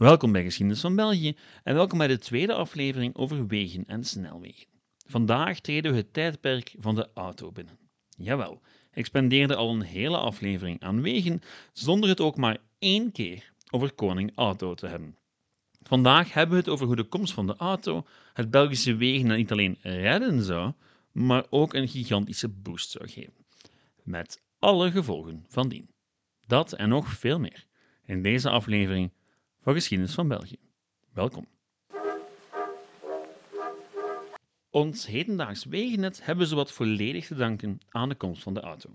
Welkom bij Geschiedenis van België en welkom bij de tweede aflevering over wegen en snelwegen. Vandaag treden we het tijdperk van de auto binnen. Jawel, ik spendeerde al een hele aflevering aan wegen zonder het ook maar één keer over koning auto te hebben. Vandaag hebben we het over hoe de komst van de auto het Belgische wegen niet alleen redden zou, maar ook een gigantische boost zou geven. Met alle gevolgen van dien. Dat en nog veel meer in deze aflevering van Geschiedenis van België. Welkom. Ons hedendaags wegennet hebben we zowat volledig te danken aan de komst van de auto.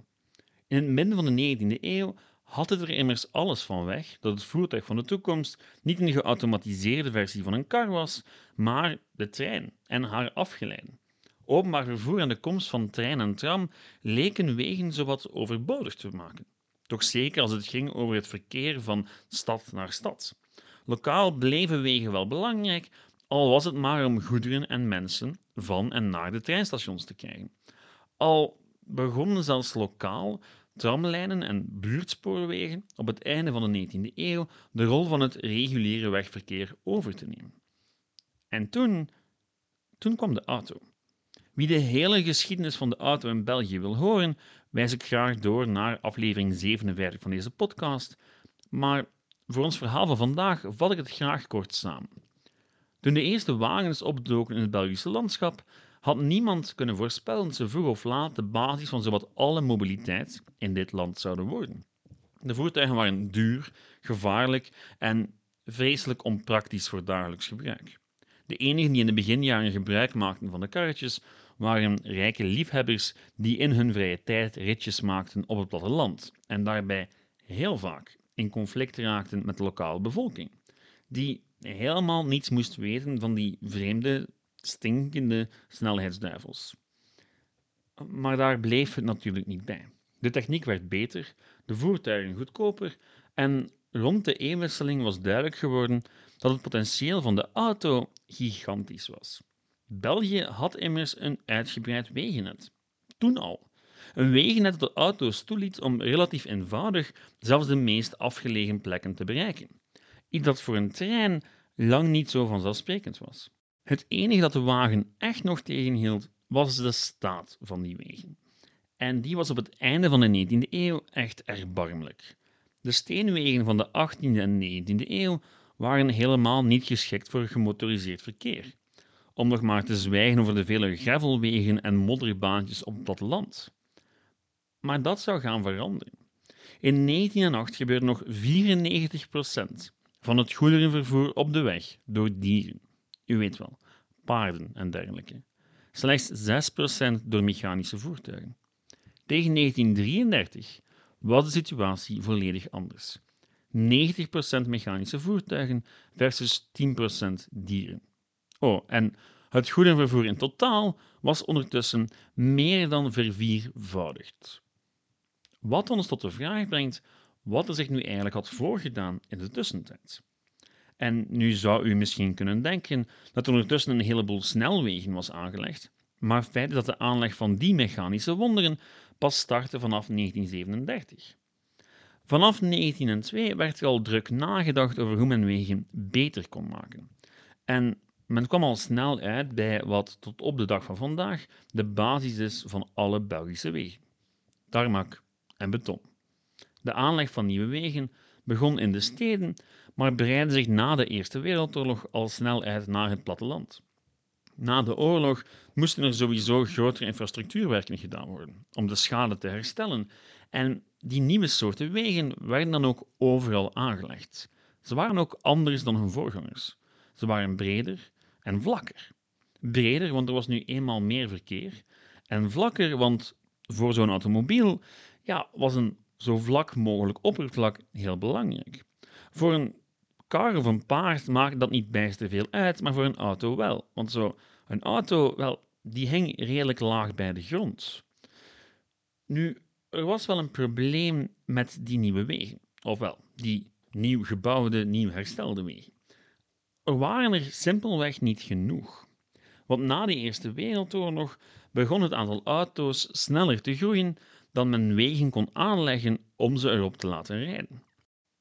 In het midden van de 19e eeuw had het er immers alles van weg dat het voertuig van de toekomst niet een geautomatiseerde versie van een kar was, maar de trein en haar afgeleiden. Openbaar vervoer en de komst van trein en tram leken wegen zowat overbodig te maken. Toch zeker als het ging over het verkeer van stad naar stad. Lokaal bleven wegen wel belangrijk, al was het maar om goederen en mensen van en naar de treinstations te krijgen. Al begonnen zelfs lokaal tramlijnen en buurtspoorwegen op het einde van de 19e eeuw de rol van het reguliere wegverkeer over te nemen. En toen, toen kwam de auto. Wie de hele geschiedenis van de auto in België wil horen, wijs ik graag door naar aflevering 57 van deze podcast. Maar voor ons verhaal van vandaag vat ik het graag kort samen. Toen de eerste wagens opdoken in het Belgische landschap, had niemand kunnen voorspellen dat ze vroeg of laat de basis van zowat alle mobiliteit in dit land zouden worden. De voertuigen waren duur, gevaarlijk en vreselijk onpraktisch voor dagelijks gebruik. De enigen die in de beginjaren gebruik maakten van de karretjes waren rijke liefhebbers die in hun vrije tijd ritjes maakten op het platteland en daarbij heel vaak in conflict raakten met de lokale bevolking, die helemaal niets moest weten van die vreemde, stinkende snelheidsduivels. Maar daar bleef het natuurlijk niet bij. De techniek werd beter, de voertuigen goedkoper en rond de eeuwwisseling was duidelijk geworden dat het potentieel van de auto gigantisch was. België had immers een uitgebreid wegennet. Toen al. Een wegennet dat de auto's toeliet om relatief eenvoudig zelfs de meest afgelegen plekken te bereiken. Iets dat voor een trein lang niet zo vanzelfsprekend was. Het enige dat de wagen echt nog tegenhield, was de staat van die wegen. En die was op het einde van de 19e eeuw echt erbarmelijk. De steenwegen van de 18e en 19e eeuw waren helemaal niet geschikt voor gemotoriseerd verkeer. Om nog maar te zwijgen over de vele gravelwegen en modderbaantjes op het platteland. Maar dat zou gaan veranderen. In 1908 gebeurde nog 94% van het goederenvervoer op de weg door dieren. U weet wel, paarden en dergelijke. Slechts 6% door mechanische voertuigen. Tegen 1933 was de situatie volledig anders. 90% mechanische voertuigen versus 10% dieren. Oh, en het goederenvervoer in totaal was ondertussen meer dan verviervoudigd. Wat ons tot de vraag brengt wat er zich nu eigenlijk had voorgedaan in de tussentijd. En nu zou u misschien kunnen denken dat er ondertussen een heleboel snelwegen was aangelegd, maar feit is dat de aanleg van die mechanische wonderen pas startte vanaf 1937. Vanaf 1902 werd er al druk nagedacht over hoe men wegen beter kon maken. En men kwam al snel uit bij wat tot op de dag van vandaag de basis is van alle Belgische wegen: tarmac en beton. De aanleg van nieuwe wegen begon in de steden, maar breidde zich na de Eerste Wereldoorlog al snel uit naar het platteland. Na de oorlog moesten er sowieso grotere infrastructuurwerken gedaan worden om de schade te herstellen, en die nieuwe soorten wegen werden dan ook overal aangelegd. Ze waren ook anders dan hun voorgangers. Ze waren breder en vlakker. Breder, want er was nu eenmaal meer verkeer, en vlakker, want voor zo'n automobiel ja, was een zo vlak mogelijk oppervlak heel belangrijk. Voor een kar of een paard maakt dat niet bijster veel uit, maar voor een auto wel. Want zo, een auto, wel, die hing redelijk laag bij de grond. Nu, er was wel een probleem met die nieuwe wegen. Ofwel, die nieuw gebouwde, nieuw herstelde wegen. Er waren er simpelweg niet genoeg. Want na de Eerste Wereldoorlog begon het aantal auto's sneller te groeien dan men wegen kon aanleggen om ze erop te laten rijden.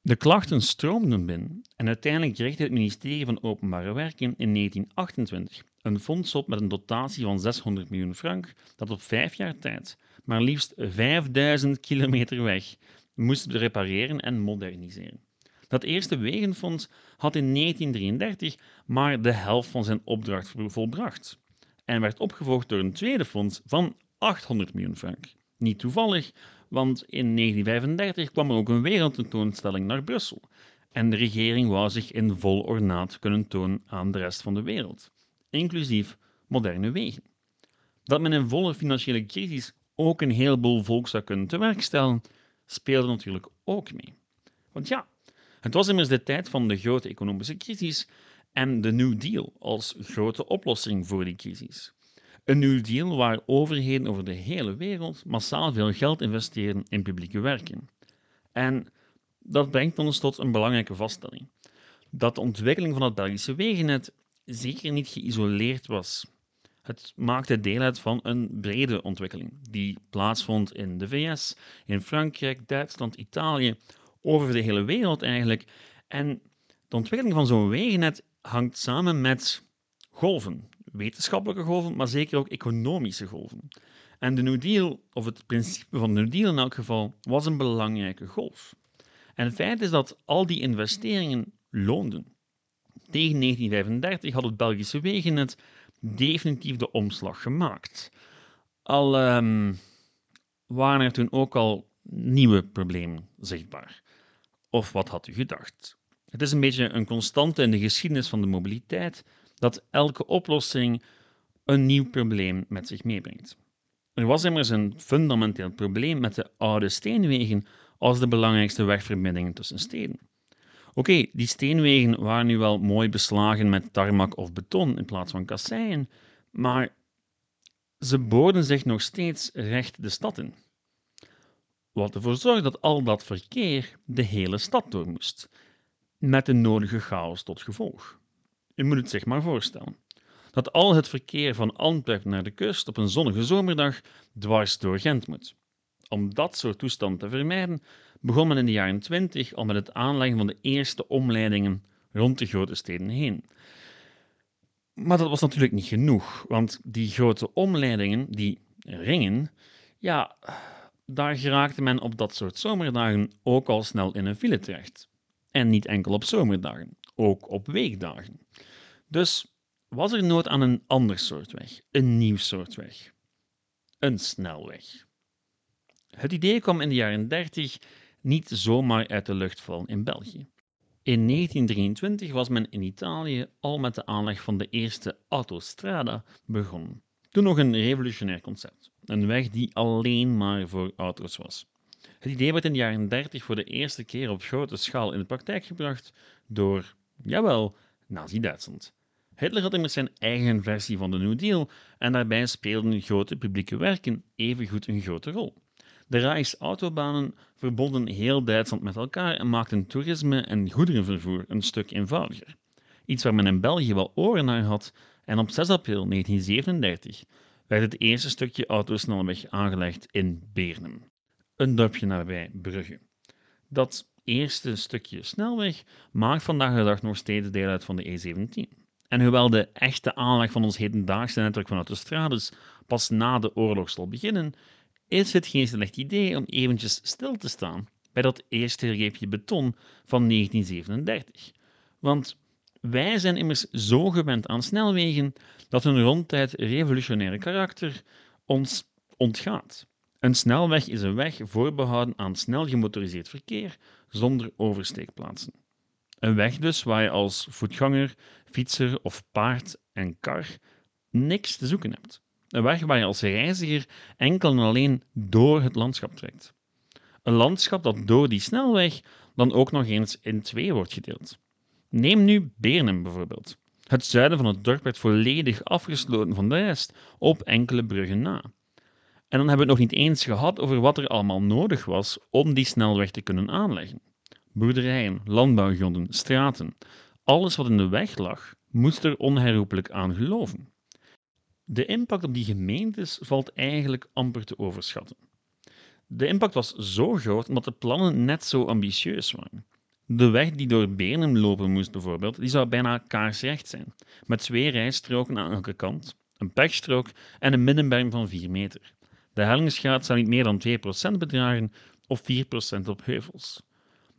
De klachten stroomden binnen en uiteindelijk richtte het ministerie van Openbare Werken in 1928 een fonds op met een dotatie van 600 miljoen frank dat op vijf jaar tijd maar liefst 5000 kilometer weg moest repareren en moderniseren. Dat eerste wegenfonds had in 1933 maar de helft van zijn opdracht volbracht en werd opgevolgd door een tweede fonds van 800 miljoen frank. Niet toevallig, want in 1935 kwam er ook een wereldtentoonstelling naar Brussel en de regering wou zich in vol ornaat kunnen tonen aan de rest van de wereld, inclusief moderne wegen. Dat men in volle financiële crisis ook een heleboel volk zou kunnen te werk stellen, speelde natuurlijk ook mee. Want ja, het was immers de tijd van de grote economische crisis en de New Deal als grote oplossing voor die crisis. Een New Deal waar overheden over de hele wereld massaal veel geld investeren in publieke werken. En dat brengt ons tot een belangrijke vaststelling: dat de ontwikkeling van het Belgische wegennet zeker niet geïsoleerd was. Het maakte deel uit van een brede ontwikkeling die plaatsvond in de VS, in Frankrijk, Duitsland, Italië, over de hele wereld eigenlijk. En de ontwikkeling van zo'n wegennet hangt samen met golven, wetenschappelijke golven, maar zeker ook economische golven. En de New Deal, of het principe van de New Deal in elk geval, was een belangrijke golf. En het feit is dat al die investeringen loonden. Tegen 1935 had het Belgische wegennet definitief de omslag gemaakt. Al um, waren er toen ook al nieuwe problemen zichtbaar. Of wat had u gedacht? Het is een beetje een constante in de geschiedenis van de mobiliteit dat elke oplossing een nieuw probleem met zich meebrengt. Er was immers een fundamenteel probleem met de oude steenwegen als de belangrijkste wegverbindingen tussen steden. Oké, die steenwegen waren nu wel mooi beslagen met tarmac of beton in plaats van kasseien, maar ze boorden zich nog steeds recht de stad in. Wat ervoor zorgde dat al dat verkeer de hele stad door moest, met de nodige chaos tot gevolg. U moet het zich maar voorstellen. Dat al het verkeer van Antwerpen naar de kust op een zonnige zomerdag dwars door Gent moet. Om dat soort toestand te vermijden, begon men in de jaren 20 al met het aanleggen van de eerste omleidingen rond de grote steden heen. Maar dat was natuurlijk niet genoeg, want die grote omleidingen, die ringen, ja, daar geraakte men op dat soort zomerdagen ook al snel in een file terecht. En niet enkel op zomerdagen, ook op weekdagen. Dus was er nood aan een ander soort weg, een nieuw soort weg. Een snelweg. Het idee kwam in de jaren 30 niet zomaar uit de lucht vallen in België. In 1923 was men in Italië al met de aanleg van de eerste autostrada begonnen. Toen nog een revolutionair concept. Een weg die alleen maar voor auto's was. Het idee werd in de jaren 30 voor de eerste keer op grote schaal in de praktijk gebracht door, jawel, Nazi-Duitsland. Hitler had immers zijn eigen versie van de New Deal en daarbij speelden grote publieke werken evengoed een grote rol. De Rijksautobahnen verbonden heel Duitsland met elkaar en maakten toerisme en goederenvervoer een stuk eenvoudiger. Iets waar men in België wel oren naar had en op 6 april 1937 werd het eerste stukje autosnelweg aangelegd in Beernem, een dorpje nabij Brugge. Dat eerste stukje snelweg maakt vandaag de dag nog steeds deel uit van de E17. En hoewel de echte aanleg van ons hedendaagse netwerk van autostrades pas na de oorlog zal beginnen, is het geen slecht idee om eventjes stil te staan bij dat eerste reepje beton van 1937. Want wij zijn immers zo gewend aan snelwegen dat hun ronduit revolutionaire karakter ons ontgaat. Een snelweg is een weg voorbehouden aan snel gemotoriseerd verkeer zonder oversteekplaatsen. Een weg dus waar je als voetganger, fietser of paard en kar niks te zoeken hebt. Een weg waar je als reiziger enkel en alleen door het landschap trekt. Een landschap dat door die snelweg dan ook nog eens in twee wordt gedeeld. Neem nu Beernem bijvoorbeeld. Het zuiden van het dorp werd volledig afgesloten van de rest, op enkele bruggen na. En dan hebben we het nog niet eens gehad over wat er allemaal nodig was om die snelweg te kunnen aanleggen. Boerderijen, landbouwgronden, straten, alles wat in de weg lag, moest er onherroepelijk aan geloven. De impact op die gemeentes valt eigenlijk amper te overschatten. De impact was zo groot omdat de plannen net zo ambitieus waren. De weg die door Bernum lopen moest bijvoorbeeld, die zou bijna kaarsrecht zijn, met twee rijstroken aan elke kant, een pechstrook en een middenberm van 4 meter. De hellingsgraad zou niet meer dan 2% bedragen of 4% op heuvels.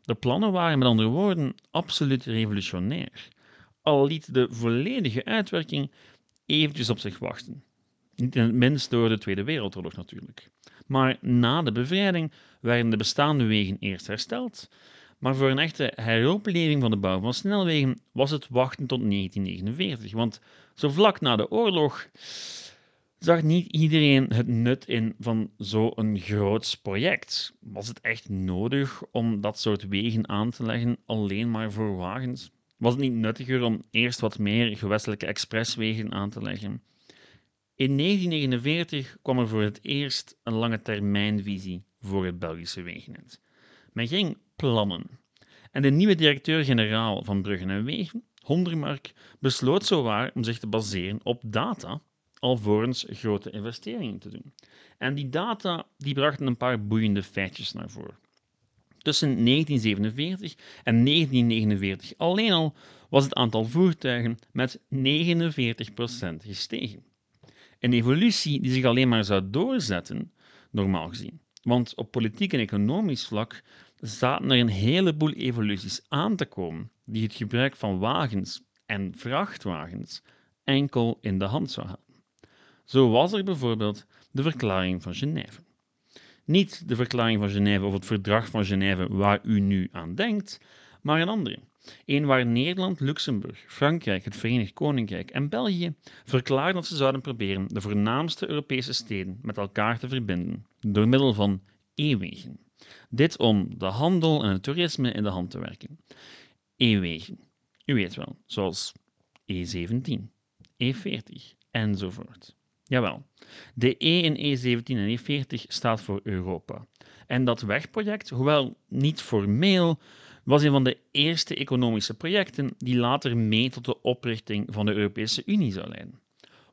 De plannen waren met andere woorden absoluut revolutionair, al liet de volledige uitwerking eventjes op zich wachten. Niet in het minst door de Tweede Wereldoorlog natuurlijk. Maar na de bevrijding werden de bestaande wegen eerst hersteld, maar voor een echte heropleving van de bouw van snelwegen was het wachten tot 1949, want zo vlak na de oorlog zag niet iedereen het nut in van zo'n groot project. Was het echt nodig om dat soort wegen aan te leggen alleen maar voor wagens? Was het niet nuttiger om eerst wat meer gewestelijke expresswegen aan te leggen? In 1949 kwam er voor het eerst een lange termijnvisie voor het Belgische wegennet. Men ging plannen. En de nieuwe directeur-generaal van Bruggen en Wegen, Hondermark, besloot zowaar om zich te baseren op data alvorens grote investeringen te doen. En die data die brachten een paar boeiende feitjes naar voren. Tussen 1947 en 1949 alleen al was het aantal voertuigen met 49% gestegen. Een evolutie die zich alleen maar zou doorzetten, normaal gezien. Want op politiek en economisch vlak zaten er een heleboel evoluties aan te komen die het gebruik van wagens en vrachtwagens enkel in de hand zou hebben. Zo was er bijvoorbeeld de Verklaring van Genève. Niet de Verklaring van Genève of het Verdrag van Genève waar u nu aan denkt, maar een andere. Een waar Nederland, Luxemburg, Frankrijk, het Verenigd Koninkrijk en België verklaarden dat ze zouden proberen de voornaamste Europese steden met elkaar te verbinden door middel van e-wegen. Dit om de handel en het toerisme in de hand te werken. E-wegen, u weet wel, zoals E17, E40 enzovoort. Jawel, de E in E17 en E40 staat voor Europa. En dat wegproject, hoewel niet formeel, was een van de eerste economische projecten die later mee tot de oprichting van de Europese Unie zou leiden.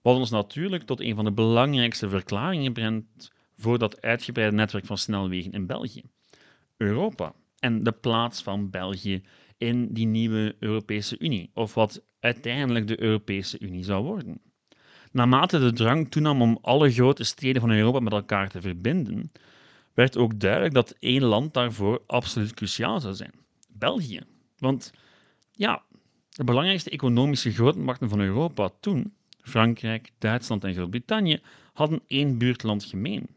Wat ons natuurlijk tot een van de belangrijkste verklaringen brengt voor dat uitgebreide netwerk van snelwegen in België. Europa en de plaats van België in die nieuwe Europese Unie, of wat uiteindelijk de Europese Unie zou worden. Naarmate de drang toenam om alle grote steden van Europa met elkaar te verbinden, werd ook duidelijk dat één land daarvoor absoluut cruciaal zou zijn: België. Want ja, de belangrijkste economische grootmachten van Europa toen, Frankrijk, Duitsland en Groot-Brittannië, hadden één buurtland gemeen.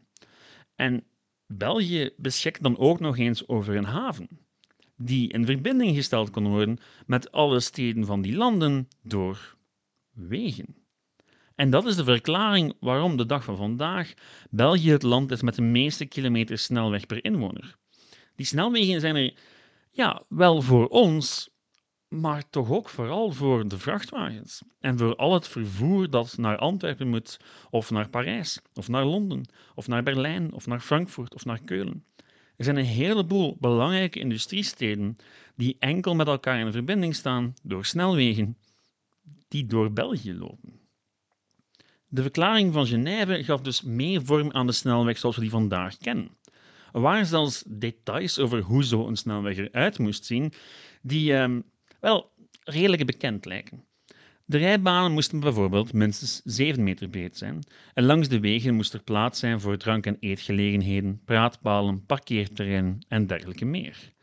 En België beschikt dan ook nog eens over een haven, die in verbinding gesteld kon worden met alle steden van die landen door wegen. En dat is de verklaring waarom de dag van vandaag België het land is met de meeste kilometers snelweg per inwoner. Die snelwegen zijn er ja, wel voor ons, maar toch ook vooral voor de vrachtwagens en voor al het vervoer dat naar Antwerpen moet, of naar Parijs, of naar Londen, of naar Berlijn, of naar Frankfurt, of naar Keulen. Er zijn een heleboel belangrijke industriesteden die enkel met elkaar in verbinding staan door snelwegen die door België lopen. De verklaring van Genève gaf dus meer vorm aan de snelweg zoals we die vandaag kennen. Er waren zelfs details over hoe zo'n snelweg eruit moest zien, die ehm, wel redelijk bekend lijken. De rijbanen moesten bijvoorbeeld minstens 7 meter breed zijn en langs de wegen moest er plaats zijn voor drank- en eetgelegenheden, praatpalen, parkeerterreinen en dergelijke meer.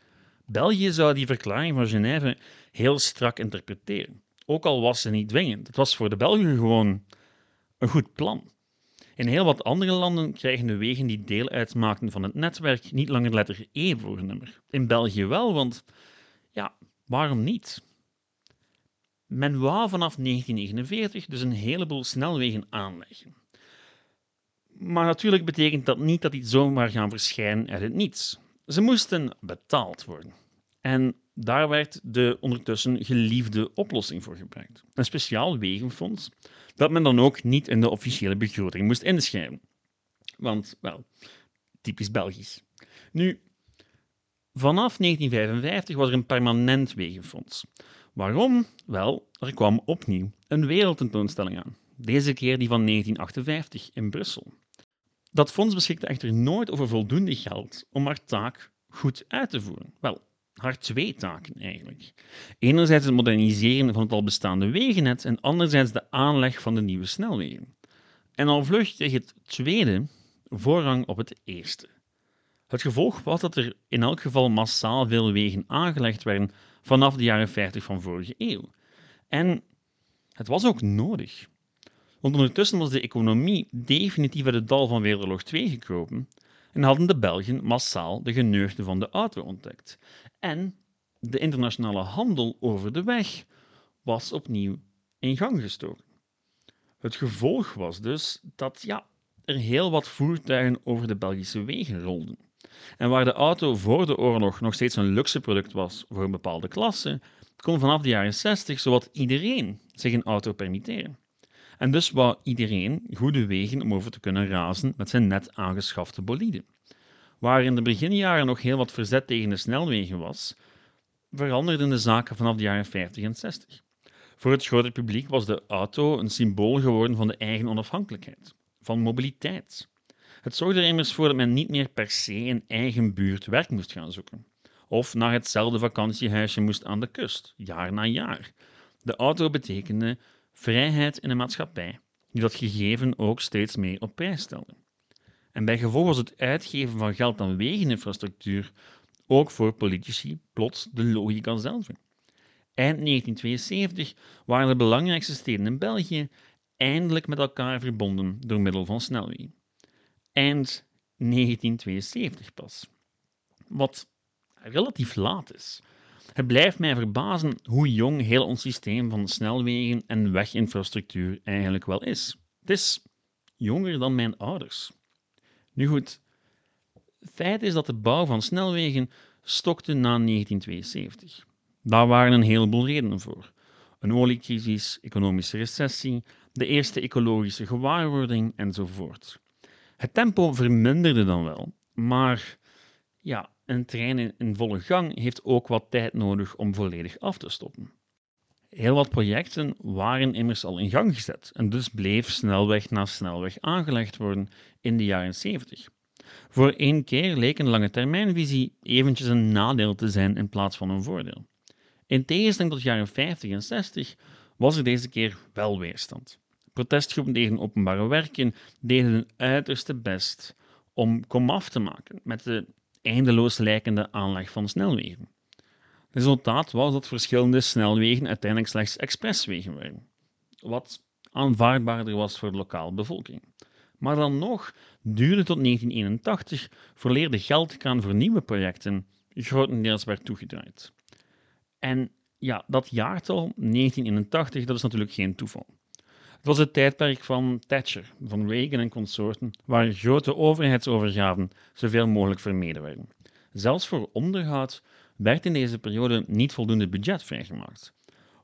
België zou die verklaring van Genève heel strak interpreteren, ook al was ze niet dwingend. Het was voor de Belgen gewoon een goed plan. In heel wat andere landen krijgen de wegen die deel uitmaken van het netwerk niet langer letter E voor een nummer. In België wel, want ja, waarom niet? Men wou vanaf 1949 dus een heleboel snelwegen aanleggen. Maar natuurlijk betekent dat niet dat die zomaar gaan verschijnen uit het niets. Ze moesten betaald worden. En daar werd de ondertussen geliefde oplossing voor gebruikt. Een speciaal wegenfonds dat men dan ook niet in de officiële begroting moest inschrijven. Want, wel, typisch Belgisch. Nu, vanaf 1955 was er een permanent wegenfonds. Waarom? Wel, er kwam opnieuw een wereldtentoonstelling aan. Deze keer die van 1958 in Brussel. Dat fonds beschikte echter nooit over voldoende geld om haar taak goed uit te voeren. Wel, haar twee taken eigenlijk. Enerzijds het moderniseren van het al bestaande wegennet en anderzijds de aanleg van de nieuwe snelwegen. En al vlug kreeg het tweede voorrang op het eerste. Het gevolg was dat er in elk geval massaal veel wegen aangelegd werden vanaf de jaren 50 van vorige eeuw. En het was ook nodig. Want ondertussen was de economie definitief uit het dal van Wereldoorlog 2 gekropen en hadden de Belgen massaal de geneugde van de auto ontdekt. En de internationale handel over de weg was opnieuw in gang gestoken. Het gevolg was dus dat ja, er heel wat voertuigen over de Belgische wegen rolden. En waar de auto voor de oorlog nog steeds een luxe product was voor een bepaalde klasse, kon vanaf de jaren 60 zowat iedereen zich een auto permitteren. En dus wou iedereen goede wegen om over te kunnen razen met zijn net aangeschafte bolide. Waar in de beginjaren nog heel wat verzet tegen de snelwegen was, veranderden de zaken vanaf de jaren 50 en 60. Voor het grote publiek was de auto een symbool geworden van de eigen onafhankelijkheid, van mobiliteit. Het zorgde er immers voor dat men niet meer per se in eigen buurt werk moest gaan zoeken. Of naar hetzelfde vakantiehuisje moest aan de kust, jaar na jaar. De auto betekende vrijheid in een maatschappij, die dat gegeven ook steeds meer op prijs stelde. En bij gevolg was het uitgeven van geld aan wegeninfrastructuur ook voor politici plots de logica zelf. Eind 1972 waren de belangrijkste steden in België eindelijk met elkaar verbonden door middel van snelwegen. Eind 1972 pas. Wat relatief laat is. Het blijft mij verbazen hoe jong heel ons systeem van snelwegen en weginfrastructuur eigenlijk wel is. Het is jonger dan mijn ouders. Nu goed, feit is dat de bouw van snelwegen stokte na 1972. Daar waren een heleboel redenen voor. Een oliecrisis, economische recessie, de eerste ecologische gewaarwording enzovoort. Het tempo verminderde dan wel, maar ja, een trein in volle gang heeft ook wat tijd nodig om volledig af te stoppen. Heel wat projecten waren immers al in gang gezet en dus bleef snelweg na snelweg aangelegd worden in de jaren 70. Voor één keer leek een lange termijnvisie eventjes een nadeel te zijn in plaats van een voordeel. In tegenstelling tot jaren 50 en 60 was er deze keer wel weerstand. Protestgroepen tegen openbare werken deden hun uiterste best om komaf te maken met de eindeloos lijkende aanleg van snelwegen. Resultaat was dat verschillende snelwegen uiteindelijk slechts expresswegen werden, wat aanvaardbaarder was voor de lokale bevolking. Maar dan nog duurde tot 1981 vooraleer de geldkraan voor nieuwe projecten grotendeels werd toegedraaid. En ja, dat jaartal, 1981, dat is natuurlijk geen toeval. Het was het tijdperk van Thatcher, van Reagan en consorten, waar grote overheidsovergaven zoveel mogelijk vermeden werden. Zelfs voor onderhoud werd in deze periode niet voldoende budget vrijgemaakt.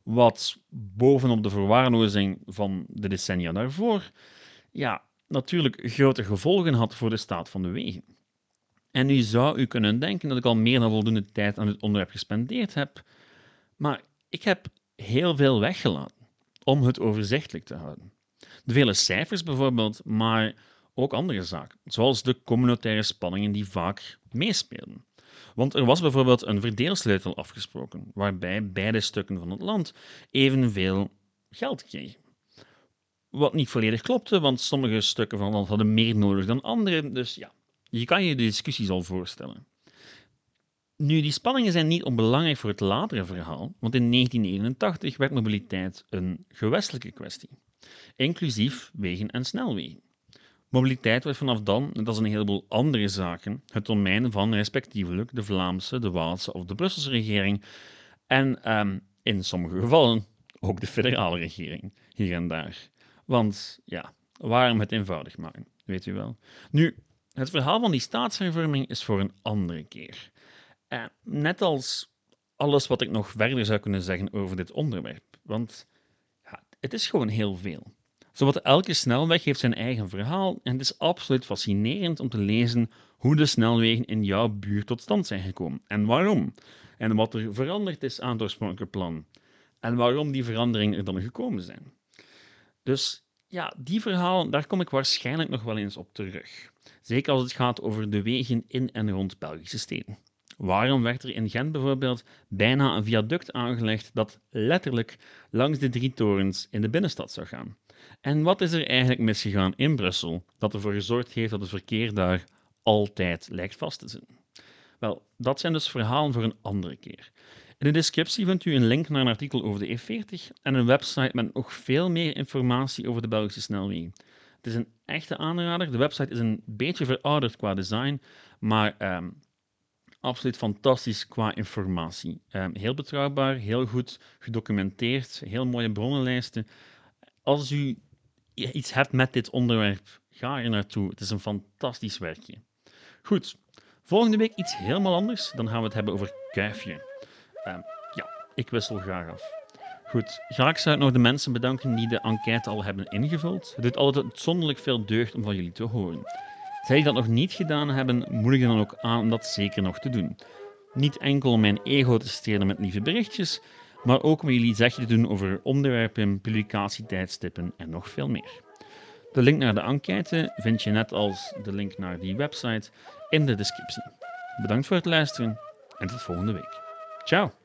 Wat bovenop de verwaarlozing van de decennia daarvoor, ja, natuurlijk grote gevolgen had voor de staat van de wegen. En nu zou u kunnen denken dat ik al meer dan voldoende tijd aan dit onderwerp gespendeerd heb, maar ik heb heel veel weggelaten om het overzichtelijk te houden. De vele cijfers bijvoorbeeld, maar ook andere zaken, zoals de communautaire spanningen die vaak meespeelden. Want er was bijvoorbeeld een verdeelsleutel afgesproken, waarbij beide stukken van het land evenveel geld kregen. Wat niet volledig klopte, want sommige stukken van het land hadden meer nodig dan andere, dus ja, je kan je de discussies al voorstellen. Nu, die spanningen zijn niet onbelangrijk voor het latere verhaal, want in 1981 werd mobiliteit een gewestelijke kwestie, inclusief wegen en snelwegen. Mobiliteit werd vanaf dan, net als een heleboel andere zaken, het domein van respectievelijk de Vlaamse, de Waalse of de Brusselse regering en ehm, in sommige gevallen ook de federale regering, hier en daar. Want ja, waarom het eenvoudig maken, weet u wel. Nu, het verhaal van die staatshervorming is voor een andere keer. Net als alles wat ik nog verder zou kunnen zeggen over dit onderwerp. Want ja, het is gewoon heel veel. Zowat elke snelweg heeft zijn eigen verhaal en het is absoluut fascinerend om te lezen hoe de snelwegen in jouw buurt tot stand zijn gekomen en waarom. En wat er veranderd is aan het oorspronkelijke plan. En waarom die veranderingen er dan gekomen zijn. Dus ja, die verhalen, daar kom ik waarschijnlijk nog wel eens op terug. Zeker als het gaat over de wegen in en rond Belgische steden. Waarom werd er in Gent bijvoorbeeld bijna een viaduct aangelegd dat letterlijk langs de drie torens in de binnenstad zou gaan? En wat is er eigenlijk misgegaan in Brussel dat ervoor gezorgd heeft dat het verkeer daar altijd lijkt vast te zitten? Wel, dat zijn dus verhalen voor een andere keer. In de descriptie vindt u een link naar een artikel over de E40 en een website met nog veel meer informatie over de Belgische snelwegen. Het is een echte aanrader. De website is een beetje verouderd qua design, maar ehm, absoluut fantastisch qua informatie. Ehm, heel betrouwbaar, heel goed gedocumenteerd, heel mooie bronnenlijsten. Als u iets hebt met dit onderwerp, ga er naartoe. Het is een fantastisch werkje. Goed, volgende week iets helemaal anders. Dan gaan we het hebben over kuifje. Ehm, ja, ik wissel graag af. Goed, graag zou ik nog de mensen bedanken die de enquête al hebben ingevuld. Het doet altijd uitzonderlijk veel deugd om van jullie te horen. Zij dat nog niet gedaan hebben, moedig dan ook aan om dat zeker nog te doen. Niet enkel om mijn ego te stelen met lieve berichtjes, maar ook om jullie zegje te doen over onderwerpen, publicatietijdstippen en nog veel meer. De link naar de enquête vind je net als de link naar die website in de descriptie. Bedankt voor het luisteren en tot volgende week. Ciao!